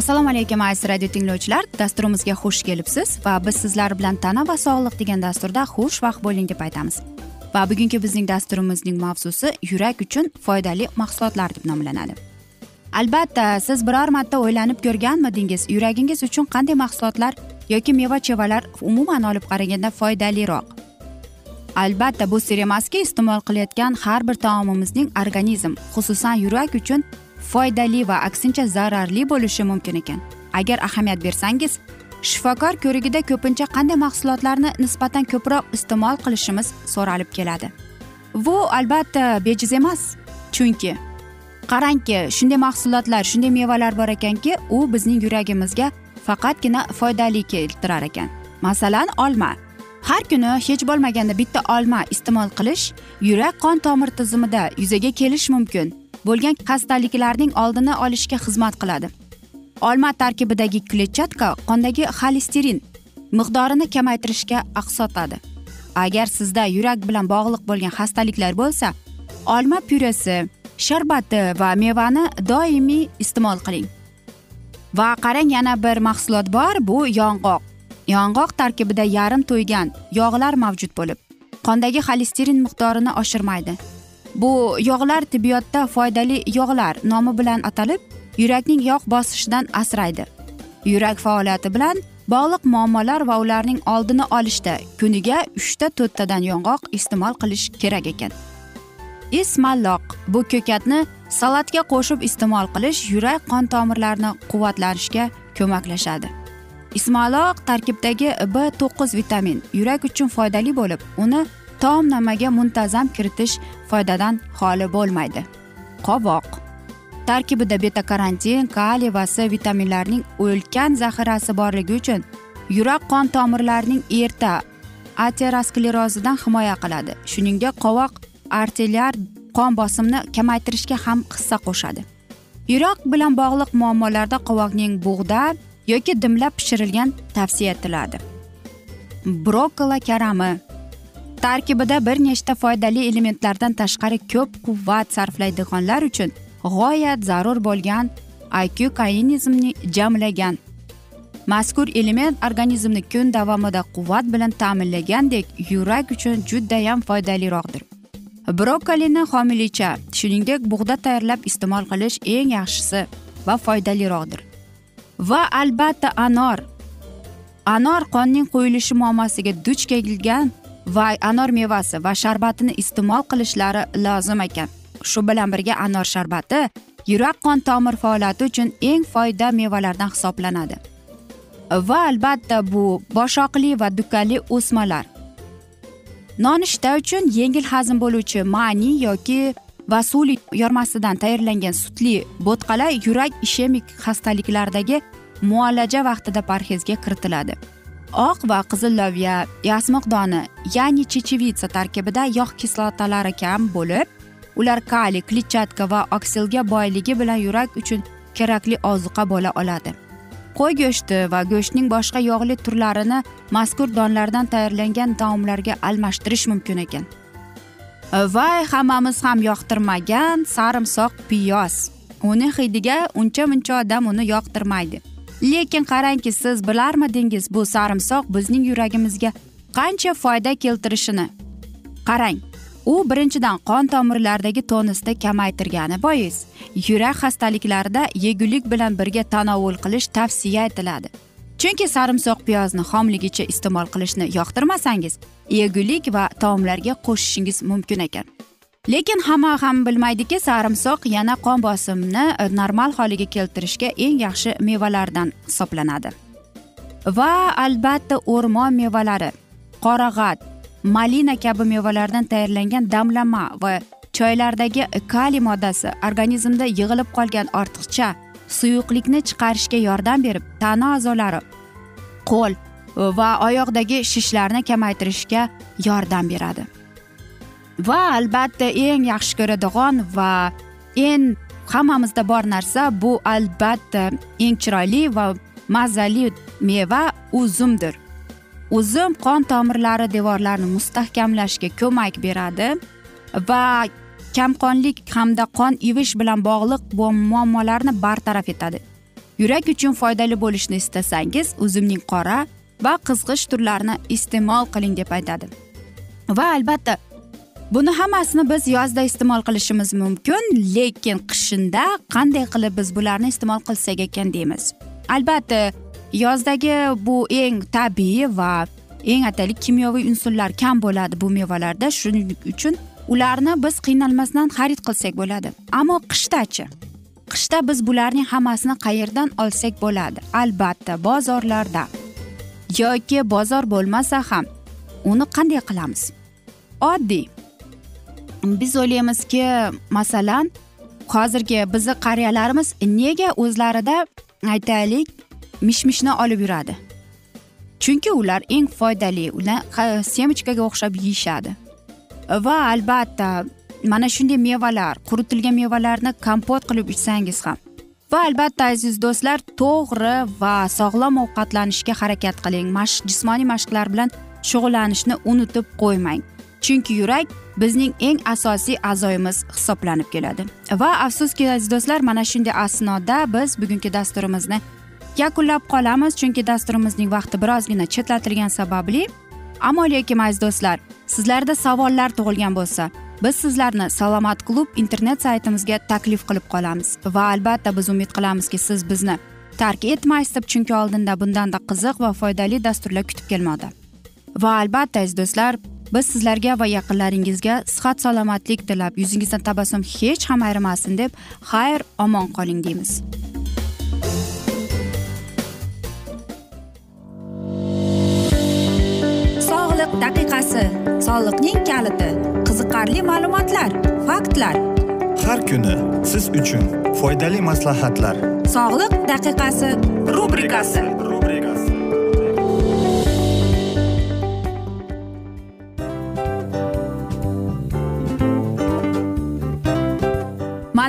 assalomu alaykum aziz radio tinglovchilar. Dasturimizga xush kelibsiz va biz sizlar bilan tana va sog'liq degan dasturda xushvaqt bo'ling deb aytamiz. Va bugungi bizning dasturimizning mavzusi yurak uchun foydali mahsulotlar deb nomlanadi. Albatta siz biror marta o'ylanib ko'rganmidingiz yuragingiz uchun qanday mahsulotlar yoki meva chevalar umuman olib qaraganda foydaliroq? Albatta bu sir emaski iste'mol qilayotgan har bir taomimizning organizm xususan yurak uchun foydali va aksincha zararli bo'lishi mumkin ekan. Agar ahamiyat bersangiz shifokor ko'rigida ko'pincha qanday mahsulotlarni nisbatan ko'proq iste'mol qilishimiz so'ralib keladi. Bu albatta bejiz emas chunki qarangki shunday mahsulotlar shunday mevalar bor ekanki u bizning yuragimizga faqatgina foydali keltirar ekan. Masalan olma. Har kuni hech bo'lmaganda bitta olma iste'mol qilish yurak qon tomir tizimida yuzaga kelish mumkin. Bo'lgan xastaliklarning oldini olishga xizmat qiladi. Olma tarkibidagi kletchatka qondagi xolesterin miqdorini kamaytirishga aqsotadi. Agar sizda yurak bilan bog'liq bo'lgan xastaliklar bo'lsa olma pyuresi sharbati va mevani doimiy iste'mol qiling. Va qarang yana bir mahsulot bor bu yong'oq. Yong'oq tarkibida yarim to'ygan yog'lar mavjud bo'lib qondagi xolesterin miqdorini oshirmaydi. Bu yog'lar tibbiyotda foydali yog'lar nomi bilan atalib yurakning yog' bosishidan asraydi. Yurak faoliyati bilan bog'liq muammolar va ularning oldini olishda kuniga uchta to'rttadan yong'oq iste'mol qilish kerak ekan. Ismalloq bu ko'katni salatga qo'shib iste'mol qilish yurak qon tomirlarini quvvatlanishga ko'maklashadi. Ismaloq tarkibidagi b to'qqiz vitamin yurak uchun foydali bo'lib uni taomnomaga muntazam kiritish foydadan xoli bo'lmaydi. Qovoq. Tarkibida beta karantin kaliy va c vitaminlarining ulkan zaxirasi borligi uchun yurak qon tomirlarining erta aterosklerozidan himoya qiladi. Shuningdek qovoq arterial qon bosimini kamaytirishga ham hissa qo'shadi. Yurak bilan bog'liq muammolarda qovoqning bug'da yoki dimlab pishirilgan tavsiya etiladi. Brokkoli karami. Tarkibida bir nechta foydali elementlardan tashqari ko'p quvvat sarflaydiganlar uchun g'oyat zarur bo'lgan iq kainizmni jamlagan. Mazkur element organizmni kun davomida quvvat bilan ta'minlagandek yurak uchun judayam foydaliroqdir. Brokkolini homiylikcha shuningdek bug'da tayyorlab iste'mol qilish eng yaxshisi va foydaliroqdir. Va albatta anor. Anor qonning quyilishi muammosiga duch kelgan va anor mevasi va sharbatini iste'mol qilishlari lozim ekan. Shu bilan birga anor sharbati yurak qon tomir faoliyati uchun eng foyda mevalardan hisoblanadi. Va albatta bu boshoqli va dukkali o'smalar. Nonushta uchun yengil hazm bo'luvchi mani yoki vasuli yormasidan tayyorlangan sutli bo'tqalar yurak ishemik xastaliklardagi muolaja vaqtida parhezga kiritiladi. Oq va qizil loviya yasmiq doni ya'ni chechevitsa tarkibida yog' kislotalari kam bo'lib ular kaliy kletchatka va oksilga boyligi bilan yurak uchun kerakli ozuqa bo'la oladi. Qo'y go'shti va go'shtning boshqa yog'li turlarini mazkur donlardan tayyorlangan taomlarga almashtirish mumkin ekan. Va hammamiz ham yoqtirmagan sarimsoq piyoz. Uni hidiga uncha muncha odam uni yoqtirmaydi. Lekin qarangki siz bilarmidingiz bu sarimsoq bizning yuragimizga qancha foyda keltirishini? Qarang u birinchidan qon tomirlaridagi tonusni kamaytirgani bois yurak xastaliklarida yegulik bilan birga tanovul qilish tavsiya etiladi. Chunki sarimsoq piyozni xomligicha iste'mol qilishni yoqtirmasangiz yegulik va taomlarga qo'shishingiz mumkin ekan. Lekin hamma ham bilmaydiki sarimsoq yana qon bosimni normal holiga keltirishga eng yaxshi mevalardan hisoblanadi. Va albatta o'rmon mevalari qorag'at malina kabi mevalardan tayyorlangan damlama va choylardagi kaliy moddasi organizmda yig'ilib qolgan ortiqcha suyuqlikni chiqarishga yordam berib tana a'zolari qo'l va oyoqdagi shishlarni kamaytirishga yordam beradi. Va albatta eng yaxshi ko'radigan va eng hammamizda bor narsa bu albatta eng chiroyli va mazali meva uzumdir uzum qon tomirlari devorlarini mustahkamlashga ko'mak beradi va kamqonlik hamda qon ivish bilan bog'liq muammolarni bartaraf etadi. Yurak uchun foydali bo'lishni istasangiz uzumning qora va qizg'ish turlarini iste'mol qiling deb aytadi. Va albatta buni hammasini biz yozda iste'mol qilishimiz mumkin lekin qishinda qanday qilib biz bularni iste'mol qilsak ekan deymiz. Albatta yozdagi bu eng tabiiy va eng aytaylik kimyoviy unsurlar kam bo'ladi bu mevalarda. Shuning uchun ularni biz qiynalmasdan xarid qilsak bo'ladi. Ammo qishdachi qishda biz bularning hammasini qayerdan olsak bo'ladi? Albatta bozorlarda yoki bozor bo'lmasa ham uni qanday qilamiz? Oddiy biz o'ylaymizki masalan hozirgi bizni qariyalarimiz nega o'zlarida aytaylik mish mishni olib yuradi? Chunki ular eng foydali ular semechkaga o'xshab yeyishadi. Va albatta mana shunday mevalar quritilgan mevalarni kompot qilib ichsangiz ham. Va albatta aziz do'stlar to'g'ri va sog'lom ovqatlanishga harakat qiling. Mashq jismoniy mashqlar bilan shug'ullanishni unutib qo'ymang. Chunki yurak bizning eng asosiy a'zoyimiz hisoblanib keladi. Va afsuski aziz do'stlar mana shunday asnoda biz bugungi dasturimizni yakunlab qolamiz chunki dasturimizning vaqti birozgina chetlatilgani sababli. Ammo lekin aziz do'stlar sizlarda savollar tug'ilgan bo'lsa biz sizlarni salomat klub internet saytimizga taklif qilib qolamiz. Va albatta biz umid qilamizki siz bizni tark etmaysiz deb chunki oldinda bundanda qiziq va foydali dasturlar kutib kelmoqda. Va albatta aziz do'stlar biz sizlarga va yaqinlaringizga sihat salomatlik tilab yuzingizdan tabassum hech ham ayrimasin deb xayr omon qoling deymiz. Daqiqasi soliqning kaliti qiziqarli ma'lumotlar faktlar. Har kuni siz uchun foydali maslahatlar. Sog'liq daqiqasi rubrikasi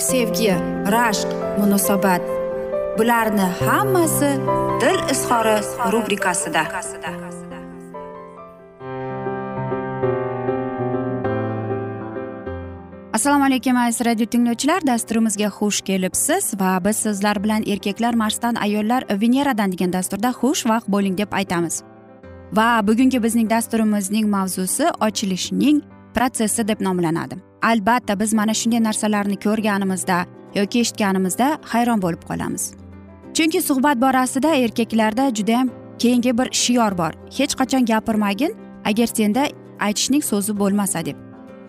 sevgi rashq munosabat. Bularni hammasi dil izhori rubrikasida. Assalomu alaykum aziz radio tinglovchilar. Dasturimizga xush kelibsiz va biz sizlar bilan erkaklar marsdan ayollar veneradan degan dasturda xushvaqt bo'ling deb aytamiz. Va bugungi bizning dasturimizning mavzusi ochilishning protsessi deb nomlanadi. Albatta biz mana shunday narsalarni ko'rganimizda yoki eshitganimizda hayron bo'lib qolamiz. Chunki suhbat borasida erkaklarda judayam keyingi bir shior bor. Hech qachon gapirmagin agar senda aytishning so'zi bo'lmasa deb.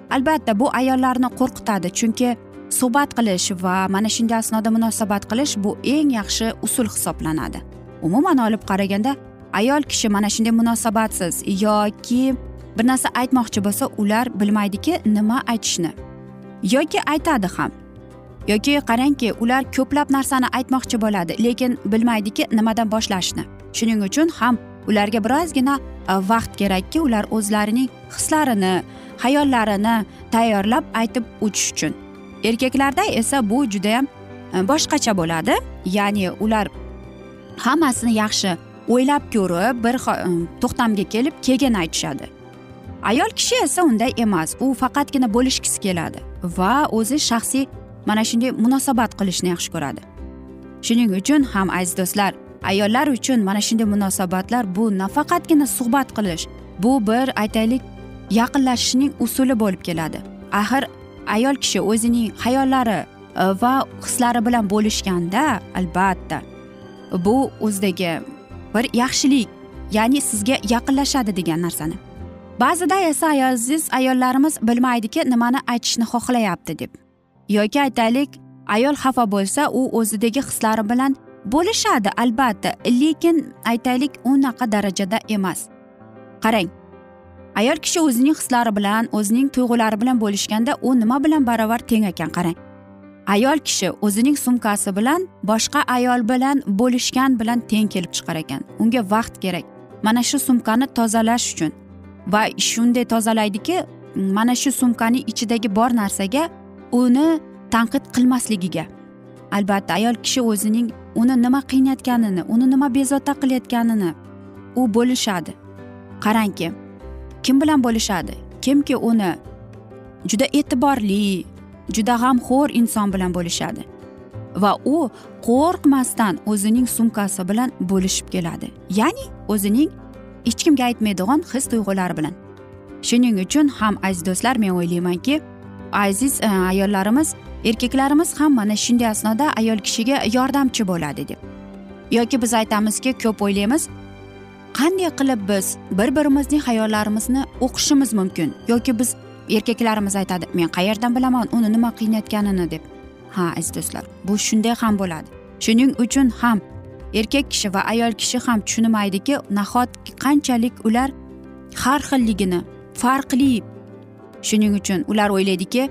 Albatta bu ayollarni qo'rqitadi chunki suhbat qilish va mana shunday asnoda munosabat qilish bu eng yaxshi usul hisoblanadi. Umuman olib qaraganda ayol kishi mana shunday munosabatsiz yoki bir narsa aytmoqchi bo'lsa ular bilmaydiki nima aytishni. Yoki aytadi ham. Yoki qarangki ular ko'plab narsani aytmoqchi bo'ladi lekin bilmaydiki nimadan boshlashni. Shuning uchun ham ularga birozgina e, vaqt kerakki ular o'zlarining hislarini hayollarini tayyorlab aytib o'tish uchun. Erkaklarda esa bu judayam e, boshqacha bo'ladi. Ya'ni ular hammasini yaxshi o'ylab ko'rib bir e, to'xtamga kelib keyin aytishadi. Ayol kishi esa unday emas. U faqatgina bo'lishgisi keladi va o'zi shaxsiy mana shunday munosabat qilishni yaxshi ko'radi. Shuning uchun ham aziz do'stlar ayollar uchun mana shunday munosabatlar bu nafaqatgina suhbat qilish bu bir aytaylik yaqinlashishning usuli bo'lib keladi. Axir ayol kishi o'zining hayollari e, va hislari bilan bo'lishganda albatta bu o'zidagi bir yaxshilik ya'ni sizga yaqinlashadi degan narsani. Ba'zida esa aziz ayollarimiz bilmaydiki nimani aytishni xohlayapti deb. Yoki aytaylik ayol xafa bo'lsa u o'zidagi hislari bilan bo'lishadi albatta. Lekin aytaylik unaqa darajada emas. Qarang ayol kishi o'zining hislari bilan o'zining tuyg'ulari bilan bo'lishganda u nima bilan barobar teng ekan qarang. Ayol kishi o'zining sumkasi bilan boshqa ayol bilan bo'lishgan bilan teng kelib chiqar ekan. Unga vaqt kerak. Mana shu sumkani tozalash uchun. Va shunday tozalaydiki mana shu sumkaning ichidagi bor narsaga uni tanqid qilmasligiga. Albatta ayol kishi o'zining uni nima qiynayotganini uni nima bezovta qilayotganini u bo'lishadi. Qarangki kim bilan bo'lishadi? Kimki uni juda e'tiborli juda g'amxo'r inson bilan bo'lishadi va u qo'rqmasdan o'zining sumkasi bilan bo'lishib keladi. Ya'ni o'zining hech kimga aytmaydigan his tuyg'ular bilan. Shuning uchun ham aziz do'stlar men o'ylaymanki aziz e, ayollarimiz erkaklarimiz ham mana shunday asnoda ayol kishiga yordamchi bo'ladi deb. Yoki biz aytamizki ko'p o'ylaymiz qanday qilib biz bir birimizning hayollarimizni o'qishimiz mumkin? Yoki biz erkaklarimiz aytadi men qayerdan bilaman uni nima qiynayotganini? deb. Ha aziz do'stlar bu shunday ham bo'ladi. Shuning uchun ham erkak kishi va ayol kishi ham tushunmaydiki nahotki qanchalik ular har xilligini farqli. Shuning uchun ular o'ylaydiki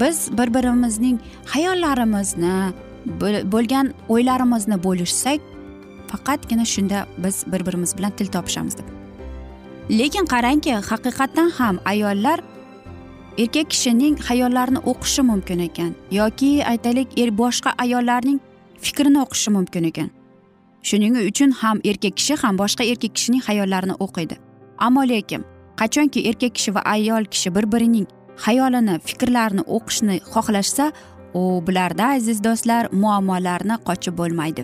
biz bir birimizning hayollarimizni bo'lgan o'ylarimizni bo'lishsak faqatgina shunda biz bir birimiz bilan til topishamiz deb. Lekin qarangki haqiqatdan ham ayollar erkak kishining hayollarini o'qishi mumkin ekan yoki aytaylik er boshqa ayollarning fikrini o'qishi mumkin ekan. Shuning uchun ham erkak kishi ham boshqa erkak kishining xayollarini o'qiydi. Ammo lekin qachonki erkak kishi va ayol kishi bir birining xayolini fikrlarini o'qishni xohlashsa u bularda aziz do'stlar muammolarni qochib bo'lmaydi.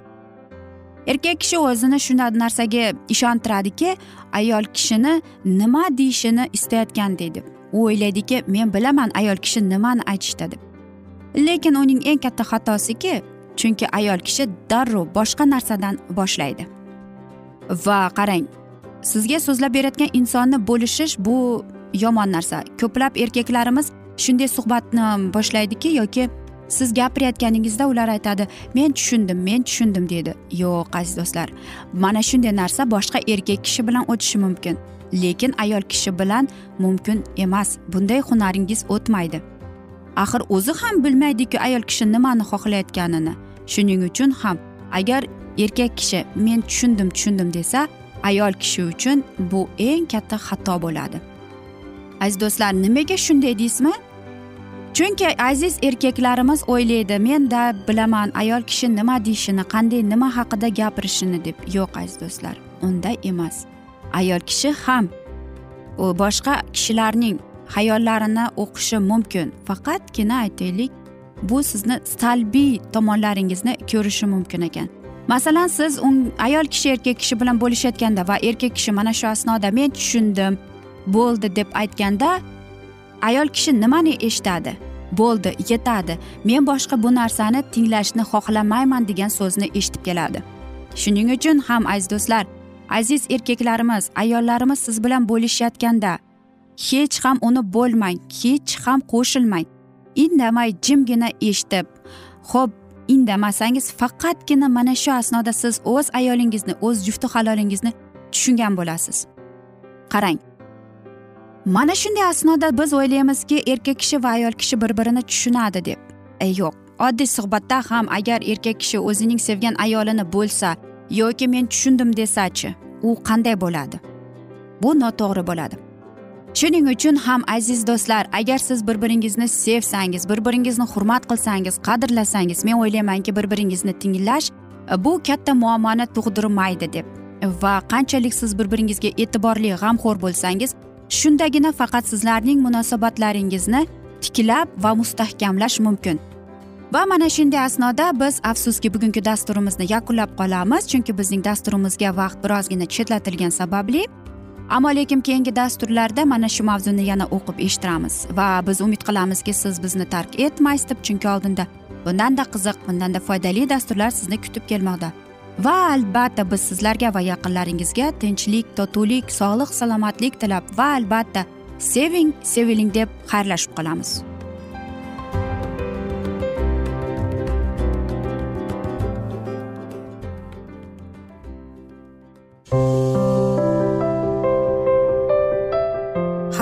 Erkak kishi o'zini shunday narsaga ishontiradiki ayol kishini nima deyishini istayotgan deydi. U o'ylaydiki men bilaman ayol kishi nimani aytishdi deb. Lekin uning eng katta xatosiki chunki ayol kishi darrov boshqa narsadan boshlaydi. Va qarang sizga so'zlab berayotgan insonni bo'lishish bu yomon narsa. Ko'plab erkaklarimiz shunday suhbatni boshlaydiki yoki siz gapirayotganingizda ular aytadi men tushundim men tushundim deydi yo'q aziz do'stlar mana shunday narsa boshqa erkak kishi bilan o'tishi mumkin. Lekin ayol kishi bilan mumkin emas. Bunday hunaringiz o'tmaydi. Axir o'zi ham bilmaydiku ayol kishi nimani xohlayotganini. Shuning uchun ham agar erkak kishi men tushundim tushundim desa ayol kishi uchun bu eng katta xato bo'ladi. Aziz do'stlar nimaga shunday deysizmi? Chunki aziz erkaklarimiz o'ylaydi menda bilaman ayol kishi nima deyishini qanday nima haqida gapirishini deb. Yo'q aziz do'stlar unday emas. Ayol kishi ham u boshqa kishilarning hayollarini o'qishi mumkin. Faqatgina aytaylik bu sizni salbiy tomonlaringizni ko'rishi mumkin ekan. Masalan siz un ayol kishi erkak kishi bilan bo'lishayotganda va erkak kishi mana shu asnoda men tushundim bo'ldi deb aytganda ayol kishi nimani eshitadi? Bo'ldi yetadi men boshqa bu narsani tinglashni xohlamayman degan so'zni eshitib keladi. Shuning uchun ham aziz do'stlar aziz erkaklarimiz ayollarimiz siz bilan bo'lishayotganda hech ham uni bo'lmang hech ham qo'shilmang. Indamay jimgina eshitib ho'p indamasangiz faqatgina mana shu asnoda siz o'z ayolingizni o'z jufti halolingizni tushungan bo'lasiz. Qarang mana shunday asnoda biz o'ylaymizki erkak kishi va ayol kishi bir birini tushunadi deb. E yo'q oddiy suhbatda ham agar erkak kishi o'zining sevgan ayolini bo'lsa yoki men tushundim desachi u qanday bo'ladi? Bu noto'g'ri bo'ladi. Shuning uchun ham aziz do'stlar agar siz bir biringizni sevsangiz bir biringizni hurmat qilsangiz qadrlasangiz men o'ylaymanki bir biringizni tinglash e, bu katta muammoni tug'dirmaydi deb va qanchalik siz bir biringizga e'tiborli g'amxo'r bo'lsangiz shundagina faqat sizlarning munosabatlaringizni tiklab va mustahkamlash mumkin. Va mana shunday asnoda biz afsuski bugungi dasturimizni yakunlab qolamiz chunki bizning dasturimizga vaqt birozgina chetlatilgani sababli ammo lekin keyingi dasturlarda mana shu mavzuni yana o'qib eshittiramiz va biz umid qilamizki siz bizni tark etmaysiz deb chunki oldinda bundanda qiziq bundanda foydali dasturlar sizni kutib kelmoqda. Va albatta biz sizlarga va yaqinlaringizga tinchlik totuvlik sog'lik salomatlik tilab va albatta seving seviling deb xayrlashib qolamiz.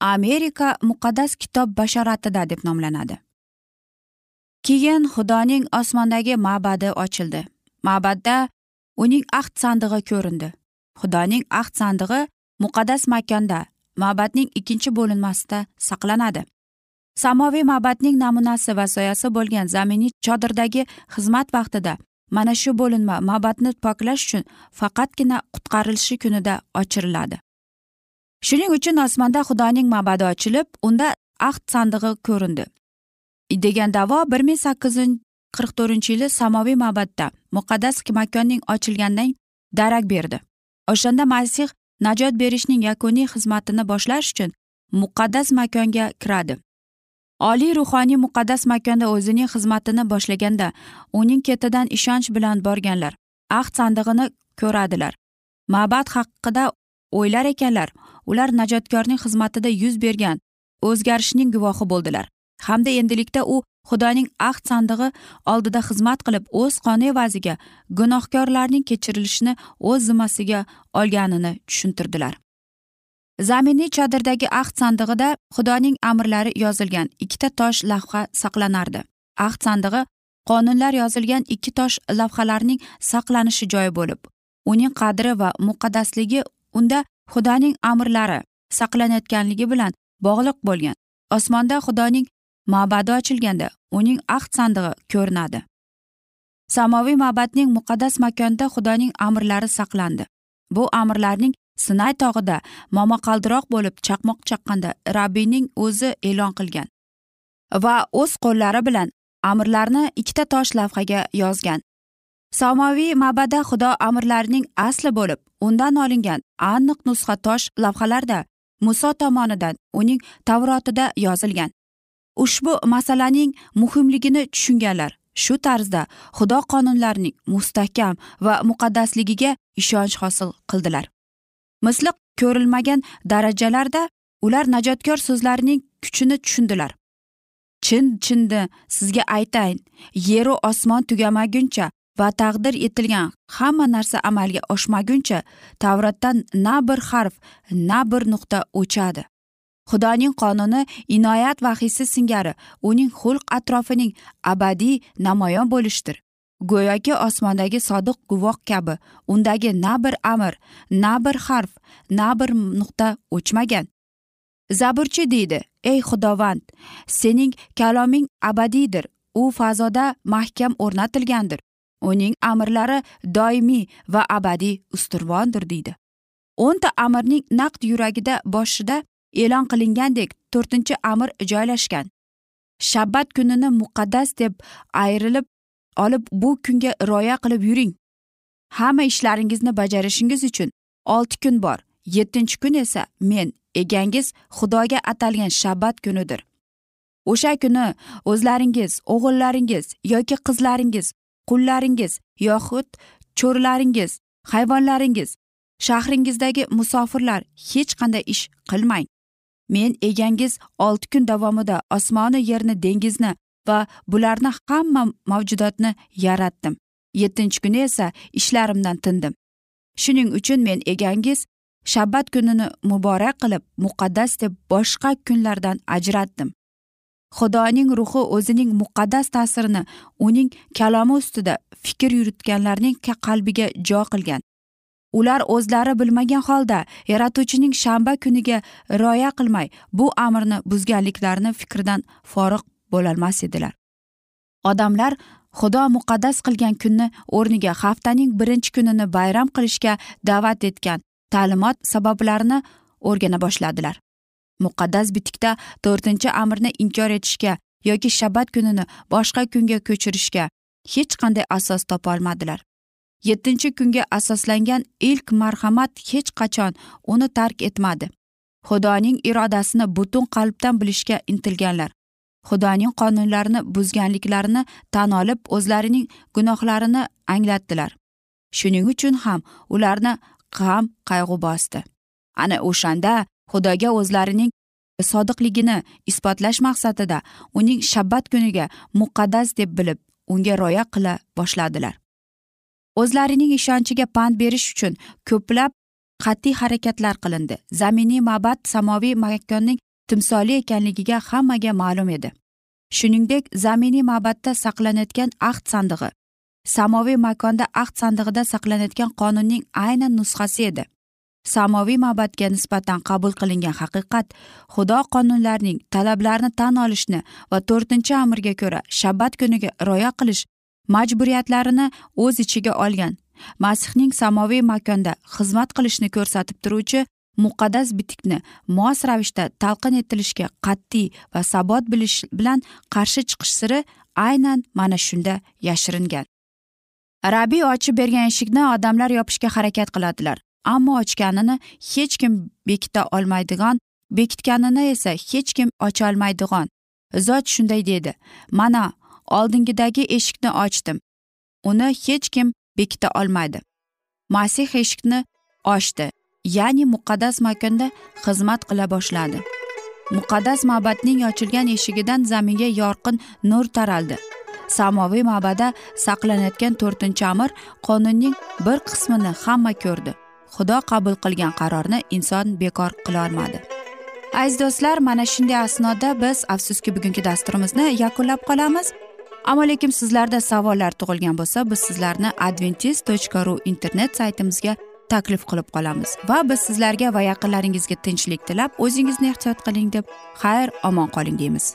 amerika muqaddas kitob bashoratida deb nomlanadi. Keyin xudoning osmondagi ma'badi ochildi. Ma'badda uning ahd sandig'i ko'rindi. Xudoning ahd sandig'i muqaddas makonda ma'badning ikkinchi bo'linmasida saqlanadi. Samoviy ma'badning namunasi va soyasi bo'lgan zaminiy chodirdagi xizmat vaqtida mana shu bo'linma ma'badni poklash uchun faqatgina qutqarilishi kunida ochiriladi. Shuning uchun osmonda xudoning ma'badi ochilib unda ahd sandig'i ko'rindi. Degan davo bir ming sakkiz yuz qirq to'rtinchi yili samoviy ma'badda muqaddas makonning ochilganidan darak berdi. O'shanda masih najot berishning yakuniy xizmatini boshlash uchun muqaddas makonga kiradi. Oliy ruhoniy muqaddas makonda o'zining xizmatini boshlaganda uning ketidan ishonch bilan borganlar ahd sandig'ini ko'radilar. Ma'bad haqida o'ylar ekanlar ular najotkorning xizmatida yuz bergan o'zgarishning guvohi bo'ldilar. Hamda endilikda u xudoning ahd sandig'i oldida xizmat qilib o'z qoni evaziga gunohkorlarning kechirilishini o'z zimmasiga olganini tushuntirdilar. Zaminiy chodirdagi ahd sandig'ida xudoning amrlari yozilgan ikkita tosh lavha saqlanardi. Ahd sandig'i qonunlar yozilgan ikki tosh lavhalarning saqlanishi joyi bo'lib uning qadri va muqaddasligi unda xudoning amrlari saqlanayotganligi bilan bog'liq bo'lgan. Osmonda xudoning ma'badi ochilganda uning ahd sandig'i ko'rinadi. Samoviy ma'badning muqaddas makonida xudoning amrlari saqlandi. Bu amrlarning sinay tog'ida momaqaldiroq bo'lib chaqmoq chaqqanda rabbiyning o'zi e'lon qilgan va o'z qo'llari bilan amrlarni ikkita tosh lavhaga yozgan. Samoviy ma'bada xudo amrlarining asli bo'lib undan olingan aniq nusxa tosh lavhalarda muso tomonidan uning tavrotida yozilgan. Ushbu masalaning muhimligini tushunganlar. Shu tarzda xudo qonunlarining mustahkam va muqaddasligiga ishonch hosil qildilar. Misli ko'rilmagan darajalarda ular najotkor so'zlarining kuchini tushundilar. Chin chinni sizga aytayin yeru osmon tugamaguncha va taqdir etilgan hamma narsa amalga oshmaguncha tavratdan na bir harf na bir nuqta o'chadi. Xudoning qonuni inoyat vahiysi singari uning xulq atrofining abadiy namoyon bo'lishdir go'yoki osmondagi sodiq guvoh kabi undagi na bir amr na bir harf na bir nuqta o'chmagan. Zaburchi deydi ey xudovand sening kaloming abadiydir u fazoda mahkam o'rnatilgandir. Uning amrlari doimiy va abadiy usturvondir deydi. O'nta amirning naqd yuragida boshida e'lon qilingandek to'rtinchi amr joylashgan. Shabbat kunini muqaddas deb ayrilib olib bu kunga rioya qilib yuring. Hamma ishlaringizni bajarishingiz uchun olti kun bor yettinchi kun esa men egangiz xudoga atalgan shabbat kunidir. O'sha kuni o'zlaringiz o'g'illaringiz yoki qizlaringiz qullaringiz yoxud cho'rlaringiz hayvonlaringiz shahringizdagi musofirlar hech qanday ish qilmang. Men egangiz olti kun davomida osmonni yerni dengizni va bularni hamma mavjudotni yaratdim. Yettinchi kuni esa ishlarimdan tindim. Shuning uchun men egangiz shabbat kunini muborak qilib muqaddas deb boshqa kunlardan ajratdim. Xudoning ruhi o'zining muqaddas ta'sirini uning kalomi ustida fikr yuritganlarning qalbiga jo qilgan. Ular o'zlari bilmagan holda yaratuvchining shanba kuniga rioya qilmay bu amrni buzganliklarini fikridan forig' bo'lolmas edilar. Odamlar xudo muqaddas qilgan kunni o'rniga haftaning birinchi kunini bayram qilishga da'vat etgan ta'limot sabablarini o'rgana boshladilar. Muqaddas bitikda to'rtinchi amrni inkor etishga yoki shabbat kunini boshqa kunga ko'chirishga hech qanday asos topolmadilar. Yettinchi kunga asoslangan ilk marhamat hech qachon uni tark etmadi. Xudoning irodasini butun qalbdan bilishga intilganlar. Xudoning qonunlarini buzganliklarini tan olib o'zlarining gunohlarini anglatdilar. Shuning uchun ham ularni g'am qayg'u bosdi. Ana o'shanda xudoga o'zlarining sodiqligini isbotlash maqsadida uning shabbat kuniga muqaddas deb bilib unga rioya qila boshladilar. O'zlarining ishonchiga pand berish uchun ko'plab qat'iy harakatlar qilindi. Zaminiy mabad samoviy makonning timsoli ekanligiga hammaga ma'lum edi. Shuningdek zaminiy mabadda saqlanayotgan ahd sandig'i samoviy makonda ahd sandig'ida saqlanayotgan qonunning aynan nusxasi edi. Samoviy mabadga nisbatan qabul qilingan haqiqat xudo qonunlarining talablarini tan olishni va to'rtinchi amrga ko'ra shabbat kuniga rioya qilish majburiyatlarini o'z ichiga olgan. Masihning samoviy makonda xizmat qilishni ko'rsatib turuvchi muqaddas bitikni mos ravishda talqin etilishga qat'iy va sabot bilish bilan qarshi chiqish siri aynan mana shunda yashiringan. Rabiy ochib bergan eshikni odamlar yopishga harakat qiladilar. Ammo ochganini hech kim bekita olmaydigan bekitganini esa hech kim ocholmaydigan. Zot shunday dedi. Mana oldingidagi eshikni ochdim. Uni hech kim bekita olmaydi. Masih eshikni ochdi. Ya'ni muqaddas makonda xizmat qila boshladi. Muqaddas ma'batning ochilgan eshigidan zaminga yorqin nur taraldi. Samoviy ma'bada saqlanayotgan to'rtinchi amr qonunning bir qismini hamma ko'rdi. Xudo qabul qilgan qarorni inson bekor qilolmadi aziz do'stlar mana shunday asnoda biz afsuski bugungi dasturimizni yakunlab qolamiz. Ammo lekin sizlarda savollar tug'ilgan bo'lsa biz sizlarni adventis tochka ru internet saytimizga taklif qilib qolamiz. Va biz sizlarga va yaqinlaringizga tinchlik tilab o'zingizni ehtiyot qiling deb xayr omon qoling deymiz.